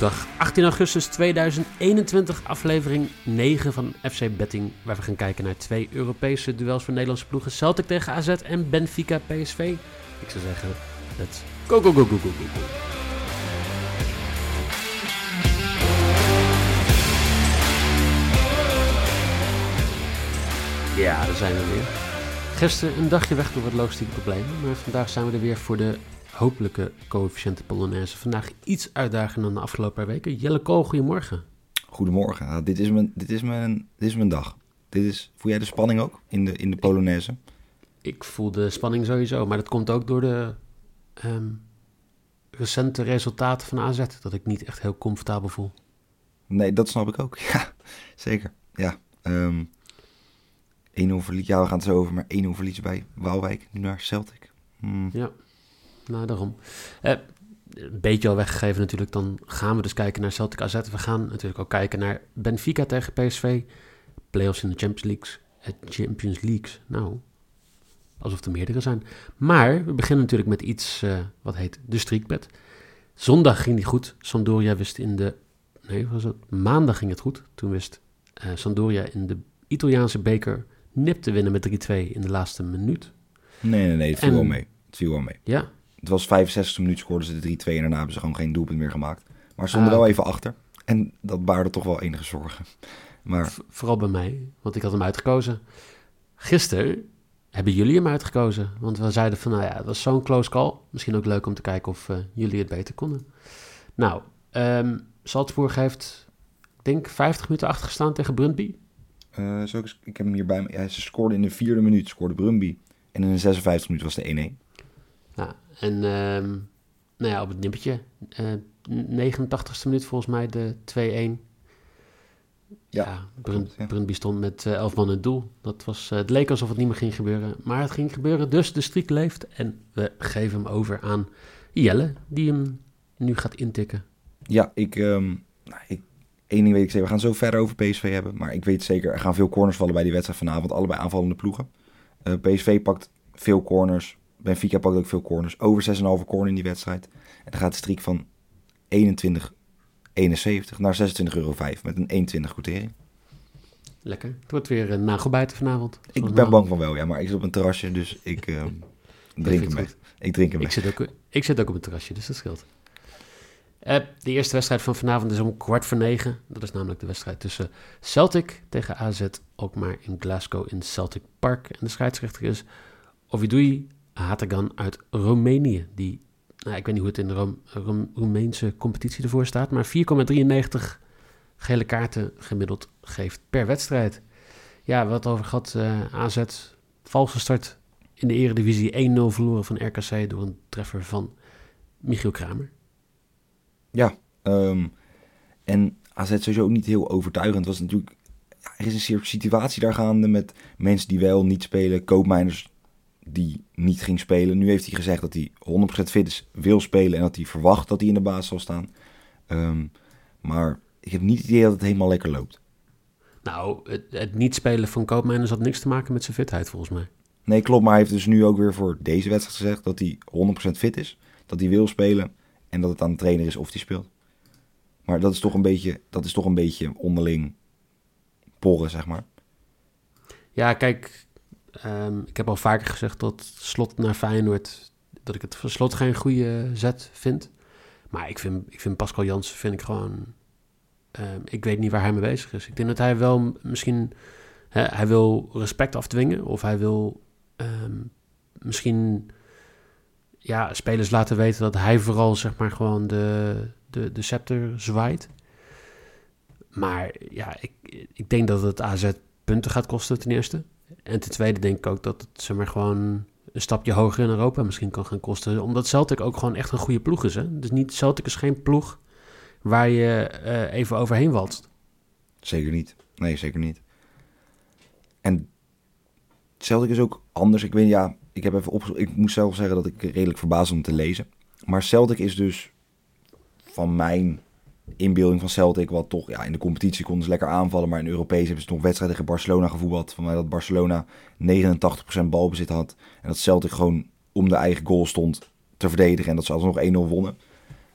woensdag 18 augustus 2021, aflevering 9 van FC Betting, waar we gaan kijken naar twee Europese duels voor Nederlandse ploegen. Celtic tegen AZ en Benfica PSV. Ik zou zeggen, let's go, go, go, go, go, go. Ja, daar zijn we weer. Gisteren een dagje weg door wat logistieke problemen, maar vandaag zijn we er weer voor de hopelijke coëfficiënte Polonaise. Vandaag iets uitdagender dan de afgelopen paar weken. Jelle Kool, goedemorgen. Goedemorgen. Nou, dit, is mijn, dit, is mijn, dit is mijn dag. Dit is, voel jij de spanning ook in de, in de Polonaise? Ik voel de spanning sowieso, maar dat komt ook door de ehm, recente resultaten van AZ. Dat ik niet echt heel comfortabel voel. Nee, dat snap ik ook. Ja, zeker. Ja, ehm 1-0 verlies. Ja, we gaan het zo over, maar 1-0 verlies bij Waalwijk. Nu naar Celtic. Hmm. Ja, nou daarom. Eh, een beetje al weggegeven natuurlijk, dan gaan we dus kijken naar Celtic AZ. We gaan natuurlijk ook kijken naar Benfica tegen PSV. Playoffs in de Champions Leagues. Het Champions Leagues, nou, alsof er meerdere zijn. Maar we beginnen natuurlijk met iets eh, wat heet de streakbet. Zondag ging die goed. Sampdoria wist in de... Nee, was het? Maandag ging het goed. Toen wist eh Sampdoria in de Italiaanse beker nip te winnen met 3-2 in de laatste minuut. Nee, nee, nee. Het viel En- wel mee. Het viel wel mee. Ja, Het was 65 minuten scoorden ze de 3-2 en daarna hebben ze gewoon geen doelpunt meer gemaakt. Maar ze stonden Ah, wel even achter. En dat baarde toch wel enige zorgen. Maar vooral bij mij, want ik had hem uitgekozen. Gisteren hebben jullie hem uitgekozen. Want we zeiden van, nou ja, het was zo'n close call. Misschien ook leuk om te kijken of eh, jullie het beter konden. Nou, ehm Salzburg heeft, ik denk, 50 minuten achtergestaan tegen Brøndby. eh, zo, ik heb hem hier bij me. Ja, ze scoorden in de vierde minuut, scoorde Brumby. En in de 56 minuut was de 1-1. Nou, en ehm, nou ja, op het nippertje. eh 89ste minuut volgens mij de 2-1. Ja, Ja, stond met eh 11 man in het doel. Dat was, eh, het leek alsof het niet meer ging gebeuren. Maar het ging gebeuren, dus de streak leeft. En we geven hem over aan Jelle, die hem nu gaat intikken. Ja, ik, ehm nou, ik, één ding weet ik zeker. We gaan zo verder over PSV hebben. Maar ik weet zeker, er gaan veel corners vallen bij die wedstrijd vanavond. Allebei aanvallende ploegen. Eh, PSV pakt veel corners. Benfica pakt ook veel corners. Over 6,5 corner in die wedstrijd. En dan gaat de streak van 21,71 naar 26,05 euro. Met een 1,20 quotering. Lekker. Het wordt weer een nagelbijten vanavond. Ik ben normaal. bang van wel, ja. Maar ik zit op een terrasje, dus ik ehm, drink hem goed. Ik drink hem Ik zit, ook, ik zit ook op het terrasje, dus dat scheelt. Eh, de eerste wedstrijd van vanavond is om kwart voor negen. Dat is namelijk de wedstrijd tussen Celtic tegen AZ, ook maar in Glasgow in Celtic Park. En de scheidsrechter is Ovidui Hatagan uit Roemenië. Die, nou, ik weet niet hoe het in de Roem- Roem- Roemeense competitie ervoor staat, maar 4,93 gele kaarten gemiddeld geeft per wedstrijd. Ja, wat over gehad. eh, AZ, valse start in de eredivisie 1-0 verloren van RKC door een treffer van Michiel Kramer. Ja, ehm, en AZ sowieso ook niet heel overtuigend. Was natuurlijk, ja, er is een situatie daar gaande met mensen die wel niet spelen, koopmijners die niet ging spelen. Nu heeft hij gezegd dat hij 100% fit is, wil spelen en dat hij verwacht dat hij in de baas zal staan. Ehm, maar ik heb niet het idee dat het helemaal lekker loopt. Nou, het, het niet spelen van Koopmeiners had niks te maken met zijn fitheid volgens mij. Nee, klopt, maar hij heeft dus nu ook weer voor deze wedstrijd gezegd dat hij 100% fit is, dat hij wil spelen en dat het aan de trainer is of hij speelt. Maar dat is toch een beetje, dat is toch een beetje onderling porren, zeg maar. Ja, kijk, ehm, ik heb al vaker gezegd dat slot naar Feyenoord, dat ik het voor slot geen goede zet vind. Maar ik vind, ik vind Pascal Jansen vind ik gewoon, ehm, ik weet niet waar hij mee bezig is. Ik denk dat hij wel misschien, hij wil respect afdwingen of hij wil ehm, misschien ja, spelers laten weten dat hij vooral zeg maar gewoon de, de, de scepter zwaait. Maar ja, ik, ik denk dat het AZ punten gaat kosten ten eerste. En ten tweede denk ik ook dat het zeg maar gewoon een stapje hoger in Europa misschien kan gaan kosten. Omdat Celtic ook gewoon echt een goede ploeg is. Hè? Dus niet, Celtic is geen ploeg waar je eh, even overheen walst. Zeker niet. Nee, zeker niet. En Celtic is ook anders. Ik weet, ja, ik heb even op. Ik moet zelf zeggen dat ik redelijk verbaasd om te lezen. Maar Celtic is dus van mijn inbeelding van Celtic, wat toch ja, in de competitie konden ze lekker aanvallen, maar in Europees hebben ze nog wedstrijden tegen Barcelona gevoetbald. Van mij dat Barcelona 89% balbezit had en dat Celtic gewoon om de eigen goal stond te verdedigen en dat ze alsnog 1-0 wonnen.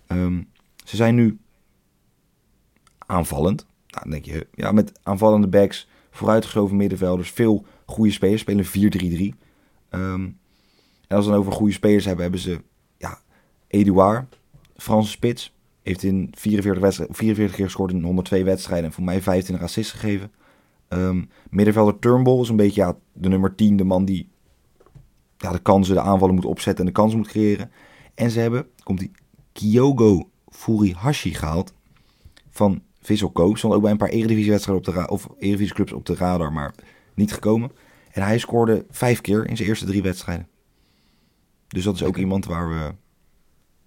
Ehm, ze zijn nu aanvallend. Nou, dan denk je, ja, met aanvallende backs, vooruitgeschoven middenvelders, veel goede spelers, spelen 4-3-3. Ehm, en als we dan over goede spelers hebben, hebben ze ja, Eduard, Franse spits. Heeft in 44, wedstrijden, 44 keer gescoord in 102 wedstrijden en voor mij 25 assists gegeven. Ehm, middenvelder Turnbull is een beetje ja, de nummer 10, de man die ja, de kansen, de aanvallen moet opzetten en de kansen moet creëren. En ze hebben, komt die Kyogo Furihashi gehaald van Vissel Koop. Stond ook bij een paar Eredivisie-wedstrijden op de of Eredivisie-clubs op de radar, maar niet gekomen. En hij scoorde vijf keer in zijn eerste drie wedstrijden. Dus dat is ook iemand waar we,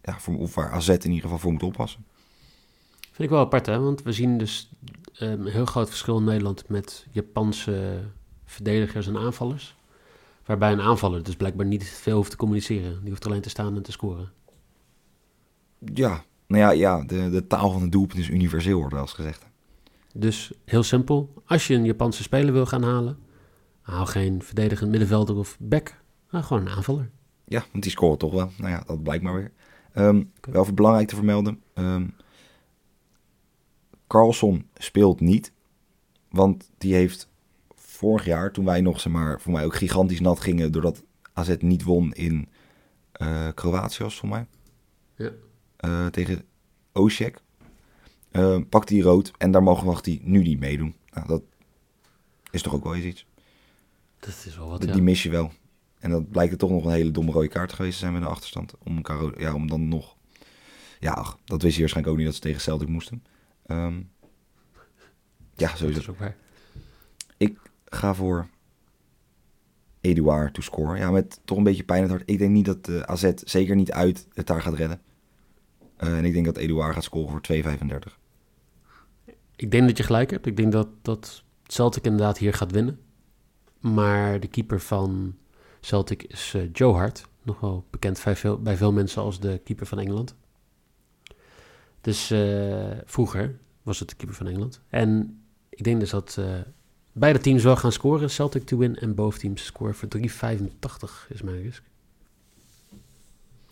ja, voor, of waar AZ in ieder geval voor moet oppassen. Vind ik wel apart, hè? Want we zien dus ehm, een heel groot verschil in Nederland met Japanse verdedigers en aanvallers. Waarbij een aanvaller dus blijkbaar niet veel hoeft te communiceren. Die hoeft alleen te staan en te scoren. Ja, nou ja, ja de, de taal van het doelpunt is universeel, wordt wel eens gezegd. Dus heel simpel. Als je een Japanse speler wil gaan halen, haal geen verdedigend middenvelder of back. Maar gewoon een aanvaller. Ja, want die scoren toch wel. Nou ja, dat blijkt maar weer. Ehm, Wel even belangrijk te vermelden. ehm Carlson speelt niet. Want die heeft vorig jaar, toen wij nog, zeg maar, voor mij ook gigantisch nat gingen... doordat AZ niet won in eh, Kroatië, was voor mij. Ja. Eh, tegen Osijek. Uh, pakt hij rood en daar mogen mag hij nu niet meedoen. Nou, dat is toch ook wel eens iets. Dat is wel wat, Die ja. die mis je wel. En dat blijkt er toch nog een hele domme rode kaart geweest te zijn met een achterstand. Om, ja, om dan nog... Ja, ach, dat wist hij waarschijnlijk ook niet dat ze tegen Celtic moesten. Ehm, ja, Dat sowieso. is ook waar. Ga voor Eduard to score. Ja, met toch een beetje pijn in het hart. Ik denk niet dat de AZ, zeker niet uit, het daar gaat redden. Eh, en ik denk dat Eduard gaat scoren voor 2,35. Ik denk dat je gelijk hebt. Ik denk dat, dat Celtic inderdaad hier gaat winnen. Maar de keeper van Celtic is eh, Joe Hart. Nog wel bekend bij veel, bij veel mensen als de keeper van Engeland. Dus eh, vroeger was het de keeper van Engeland. En ik denk dus dat eh, beide teams wel gaan scoren. Celtic to win en both teams scoren voor 3,85 is mijn risk.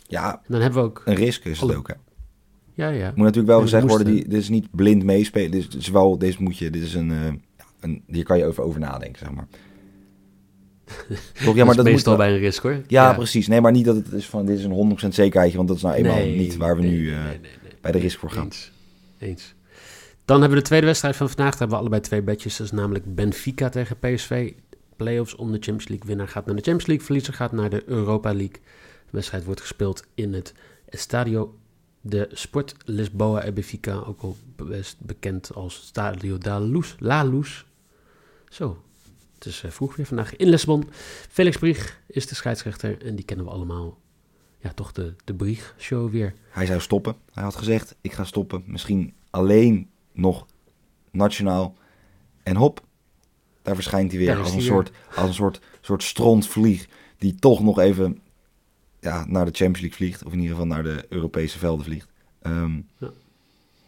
Ja, En dan hebben we ook... een risk is het ook, hè. Ja, ja. Moet natuurlijk wel gezegd worden, die, dit is niet blind meespelen. Dit is, dit wel, deze moet je, dit is een, ja, een, hier kan je over, over nadenken, zeg maar. Toch, ja, maar dat dat is moet meestal wel- bij een risk hoor. Ja, precies. Nee, maar niet dat het is van, dit is een 100% zekerheidje, want dat is nou eenmaal Nee, niet waar we nee, nu eh, nee, bij de risk voor gaan. Eens. Eens. Dan hebben we de tweede wedstrijd van vandaag. Daar hebben we allebei twee bedjes. Dat is namelijk Benfica tegen PSV. Playoffs om de Champions League. Winnaar gaat naar de Champions League. Verliezer gaat naar de Europa League. De wedstrijd wordt gespeeld in het Estadio de Sport Lisboa en Benfica. Ook al best bekend als Stadio da Luz. La Luz. Zo. Het is eh, vroeg weer vandaag in Lisbon. Felix Brieg is de scheidsrechter. En die kennen we allemaal. Ja, toch de, de Brieg-show weer. Hij zou stoppen. Hij had gezegd, ik ga stoppen. Misschien alleen nog nationaal. En hop, daar verschijnt hij weer als een, soort, als een soort, soort strontvlieg. Die toch nog even ja, naar de Champions League vliegt. Of in ieder geval naar de Europese velden vliegt. Ehm, Ja.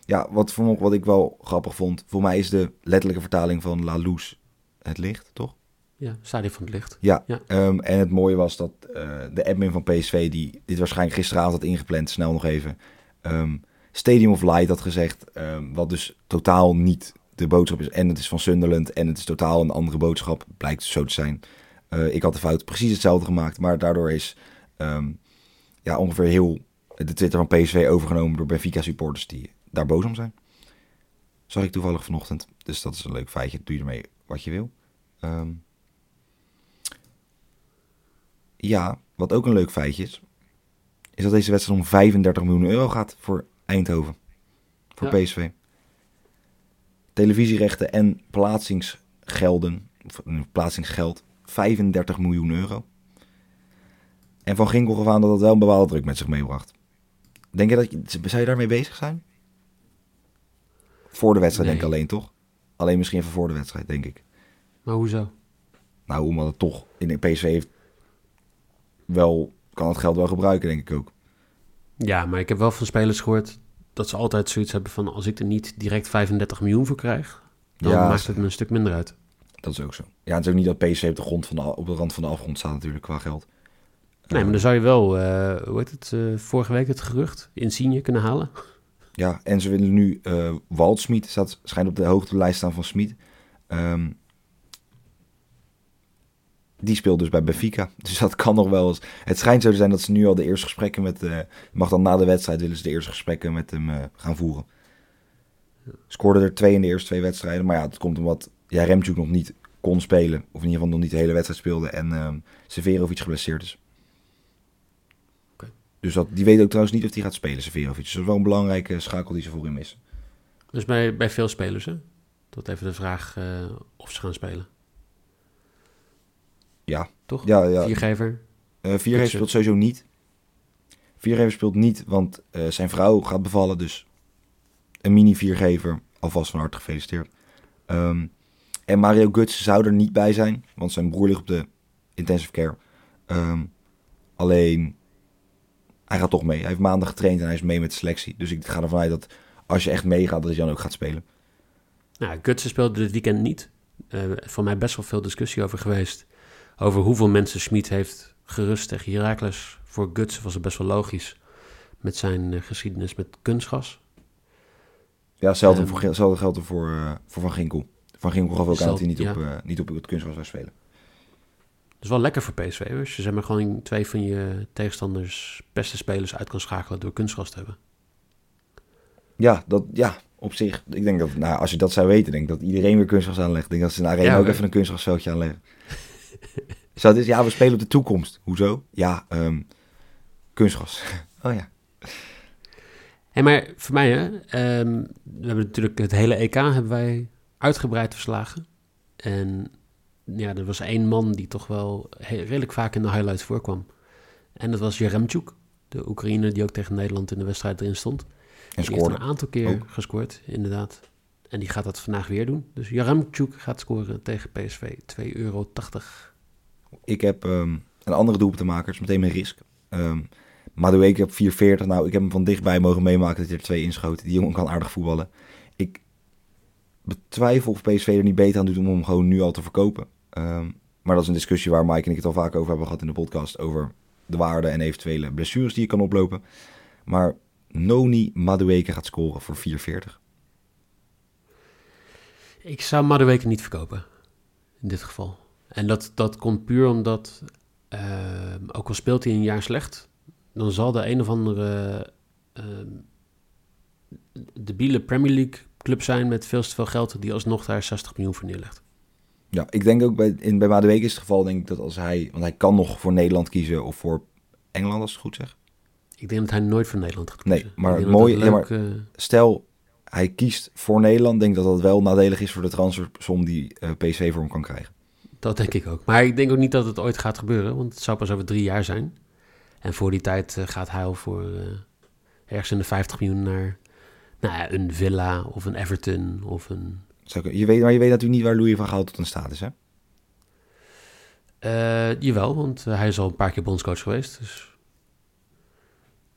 ja, wat, wat ik wel grappig vond. Voor mij is de letterlijke vertaling van La Luz het licht, toch? Ja, Stadion van het Licht. Ja, Ja. ehm, en het mooie was dat eh, de admin van PSV, die dit waarschijnlijk gisteravond had ingepland, snel nog even, ehm, Stadium of Light had gezegd, ehm, wat dus totaal niet de boodschap is. En het is van Sunderland en het is totaal een andere boodschap, blijkt zo te zijn. Eh, ik had de fout precies hetzelfde gemaakt, maar daardoor is ja, ongeveer heel de Twitter van PSV overgenomen door Benfica supporters die daar boos om zijn. Zag ik toevallig vanochtend, dus dat is een leuk feitje. Doe je ermee wat je wil. Ehm, ja, wat ook een leuk feitje is, is dat deze wedstrijd om 35 miljoen euro gaat voor Eindhoven. Voor Ja. PSV. Televisierechten en plaatsingsgelden, of eh, plaatsingsgeld, 35 miljoen euro. En Van Ginkel gaf aan dat dat wel een bepaalde druk met zich meebracht. Denk je dat je, zou je daarmee bezig zijn? Voor de wedstrijd denk ik alleen, toch? Alleen misschien even voor de wedstrijd, denk ik. Maar hoezo? Nou, omdat het toch in de PSV heeft wel, kan het geld wel gebruiken, denk ik ook. Ja, maar ik heb wel van spelers gehoord dat ze altijd zoiets hebben van... als ik er niet direct 35 miljoen voor krijg... dan Ja, maakt het me een stuk minder uit. Dat is ook zo. Ja, het is ook niet dat PSV op de, grond van de, op de rand van de afgrond staat natuurlijk qua geld. Nee, maar dan zou je wel, eh, hoe heet het, eh, vorige week het gerucht... Insigne kunnen halen. Ja, en ze willen nu eh Waldschmied, staat, schijnt op de hoogtelijst staan van Smit. Ehm, die speelt dus bij Benfica. Dus dat kan nog wel eens. Het schijnt zo te zijn dat ze nu al de eerste gesprekken met. eh mag dan na de wedstrijd willen ze de eerste gesprekken met hem eh, gaan voeren. Scoorde er twee in de eerste twee wedstrijden. Maar ja, dat komt omdat ja, Remtjuk nog niet kon spelen. Of in ieder geval nog niet de hele wedstrijd speelde. En ehm Severovic geblesseerd is. Dus dat, die weet ook trouwens niet of hij gaat spelen, Severovic. Dus dat is wel een belangrijke schakel die ze voor hem missen. Dus bij, bij veel spelers, hè? Tot even de vraag eh, of ze gaan spelen. Ja. Toch? Ja, ja. Viergever. Eh Viergever speelt sowieso niet. Viergever speelt niet, want eh, zijn vrouw gaat bevallen. Dus een mini-viergever. Alvast van harte gefeliciteerd. Ehm, en Mario Guts zou er niet bij zijn, want zijn broer ligt op de intensive care. Ehm, alleen, hij gaat toch mee. Hij heeft maandag getraind en hij is mee met de selectie. Dus ik ga ervan uit dat als je echt meegaat, dat hij dan ook gaat spelen. Nou, Gutsen speelde dit weekend niet. Eh voor mij best wel veel discussie over geweest. Over hoeveel mensen Schmid heeft gerust tegen Heracles. Voor Gutsen was het best wel logisch. Met zijn eh, geschiedenis met kunstgas. Ja, hetzelfde, Ehm, voor, hetzelfde geldt er voor, eh, voor Van Ginkel. Van Ginkel gaf ook aan dat hij niet, op, niet op het kunstgras zou spelen. Dus wel lekker voor PSV. Als je zeg maar gewoon twee van je tegenstanders beste spelers uit kan schakelen door kunstgas te hebben. Ja, dat, ja, op zich. Ik denk dat, nou, als je dat zou weten, denk ik dat iedereen weer kunstgras aanlegt. Ik denk dat ze in de arena Ja, ook even een kunstgrasveldje aanleggen. Zo, dus ja, we spelen op de toekomst. Hoezo? Ja, ehm, kunstgras. Oh ja. Hé, maar voor mij, hè, ehm, we hebben natuurlijk het hele EK hebben wij uitgebreid verslagen. En ja, er was één man die toch wel redelijk vaak in de highlights voorkwam. En dat was Jeremchuk, de Oekraïner die ook tegen Nederland in de wedstrijd erin stond. En Die heeft een aantal keer ook. gescoord, inderdaad. En die gaat dat vandaag weer doen. Dus Jeremchuk gaat scoren tegen PSV, 2,80 euro. Ik heb ehm, een andere doelpunt te maken, dat is meteen mijn risk. Ehm Madueke op 440. Nou, ik heb hem van dichtbij mogen meemaken dat hij er twee inschoten. Die jongen kan aardig voetballen. Ik betwijfel of PSV er niet beter aan doet om hem gewoon nu al te verkopen. Ehm, maar dat is een discussie waar Mike en ik het al vaak over hebben gehad in de podcast. Over de waarde en eventuele blessures die je kan oplopen. Maar Noni Madueke gaat scoren voor 440. Ik zou Madueke niet verkopen, in dit geval. En dat, dat komt puur omdat, eh, ook al speelt hij een jaar slecht, dan zal de een of andere uh, debiele Premier League club zijn met veel te veel geld die alsnog daar 60 miljoen voor neerlegt. Ja, ik denk ook bij, in, bij Madueke is het geval denk ik dat als hij... Want hij kan nog voor Nederland kiezen of voor Engeland als ik het goed zeg. Ik denk dat hij nooit voor Nederland gaat Nee, kiezen. maar dat mooie- ja, leuk, eh, stel hij kiest voor Nederland, denk ik dat dat wel nadelig is voor de transfersom die eh, PSV voor hem kan krijgen. Dat denk ik ook. Maar ik denk ook niet dat het ooit gaat gebeuren, want het zou pas over drie jaar zijn. En voor die tijd eh, gaat hij al voor ergens in de 50 miljoen naar nou ja, een Villa of een Everton of een... Ik- Je weet, maar je weet natuurlijk niet waar Louis van Gaal tot staat is, hè? Eh, jawel, want eh, hij is al een paar keer bondscoach geweest. Dus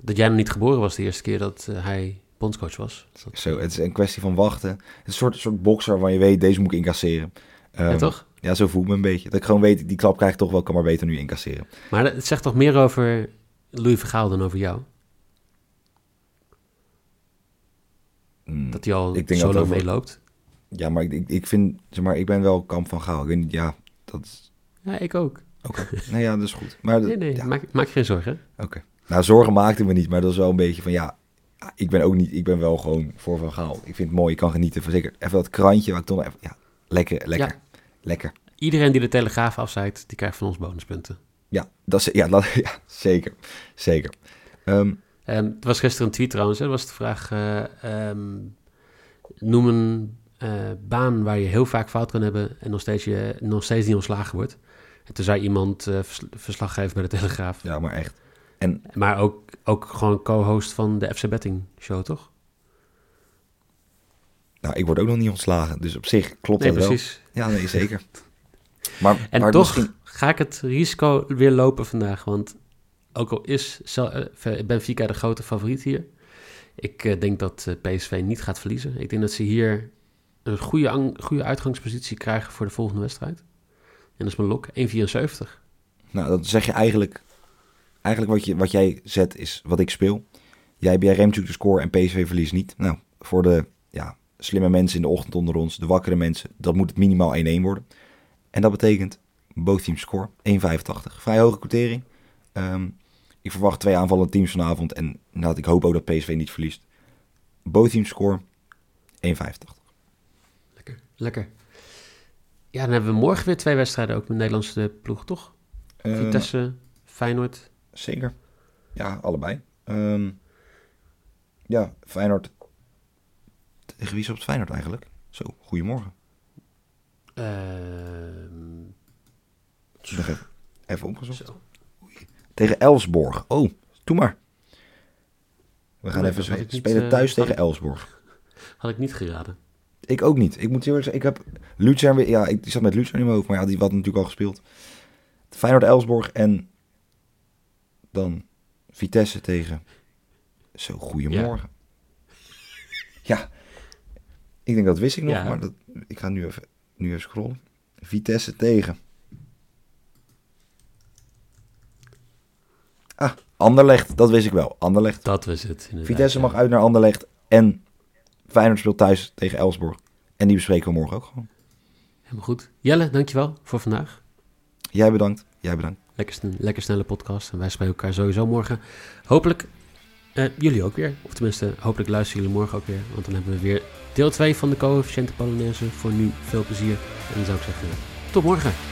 dat jij nog niet geboren was de eerste keer dat eh, hij bondscoach was. Dat- Zo, het is een kwestie van wachten. Het is een soort, soort bokser waarvan je weet, deze moet ik incasseren. ja, Ehm, toch? Ja, zo voelt me een beetje. Dat ik gewoon weet, die klap krijg ik toch wel, kan maar beter nu incasseren. Maar het zegt toch meer over Louis Vergaal dan over jou? Mm, Dat hij al Ik denk zo lang meeloopt. Ja, maar ik, ik, vind, zeg maar, ik ben wel kamp van Gaal. Ik weet niet, ja, dat is... Ja, ik ook. Oké, nee, ja, dat is goed. Maar, Nee, nee, ja, maak, geen zorgen. Oké. Nou, zorgen maakte me niet, maar dat is wel een beetje van ja. Ik ben ook niet, ik ben wel gewoon voor Van Gaal. Ik vind het mooi, ik kan genieten van zeker even dat krantje waar ik toch even, ja, lekker, lekker, Ja. lekker. Iedereen die de Telegraaf afzeikt, die krijgt van ons bonuspunten. Ja, dat is, ja, dat, ja zeker, zeker. Ehm, Ehm er was gisteren een tweet trouwens, hè, was de vraag... eh, ehm, noem een baan waar je heel vaak fout kan hebben... en nog steeds, je, nog steeds niet ontslagen wordt. En toen zei iemand eh, vers- verslag geven bij de Telegraaf. ja, maar echt. Maar ook, ook gewoon co-host van de FC Betting Show, toch? Nou, ik word ook nog niet ontslagen, dus op zich klopt Nee, dat precies. wel. Ja, nee, zeker. Maar, En maar toch misschien- ga ik het risico weer lopen vandaag. Want ook al is eh, Benfica de grote favoriet hier... ik eh, denk dat eh, PSV niet gaat verliezen. Ik denk dat ze hier een goede, goede uitgangspositie krijgen voor de volgende wedstrijd. En dat is mijn lok, 1,74. nou, dan zeg je eigenlijk, eigenlijk wat, je, wat jij zet is wat ik speel. Jij, jij remt natuurlijk de score en PSV verliest niet. Nou, voor de ja, slimme mensen in de ochtend onder ons, de wakkere mensen, dat moet het minimaal 1-1 worden. En dat betekent both teams score 1,85. Vrij hoge quotering. Ehm, ik verwacht twee aanvallende teams vanavond en nou, ik hoop ook dat PSV niet verliest. Both teams score 1,85. Lekker. Ja, dan hebben we morgen weer twee wedstrijden ook met Nederlandse ploeg, toch? Ehm, Vitesse, Feyenoord. Zeker. Ja, allebei. Ehm, ja, Feyenoord. Tegen wie is op het Feyenoord eigenlijk? Zo, goedemorgen. Ehm, Nog even, even opgezocht. zo. Tegen Elsborg. Oh, doe maar. We gaan Nee, even niet, spelen eh, thuis tegen Elsborg. Had ik niet geraden. Ik ook niet. Ik moet heel eerlijk zeggen, ik heb Luzern weer... Ja, ik zat met Luzern in mijn hoofd, maar ja, die had natuurlijk al gespeeld. Feyenoord, Elsborg en dan Vitesse tegen... Zo, goedemorgen. Ja. Ik denk dat wist ik nog, Ja. maar dat, ik ga nu even, nu even scrollen. Vitesse tegen... Ah, Anderlecht, dat wist ik wel. Anderlecht. Dat was het. inderdaad, Vitesse mag uit naar Anderlecht en Feyenoord speelt thuis tegen Elsborg. En die bespreken we morgen ook gewoon. Helemaal goed. Jelle, dankjewel voor vandaag. Jij bedankt. Jij bedankt. Lekker, lekker snelle podcast. En wij spreken elkaar sowieso morgen. Hopelijk eh, jullie ook weer. Of tenminste, hopelijk luisteren jullie morgen ook weer. Want dan hebben we weer deel 2 van de coëfficiënte Polonaise. Voor nu veel plezier. En dan zou ik zeggen, tot morgen.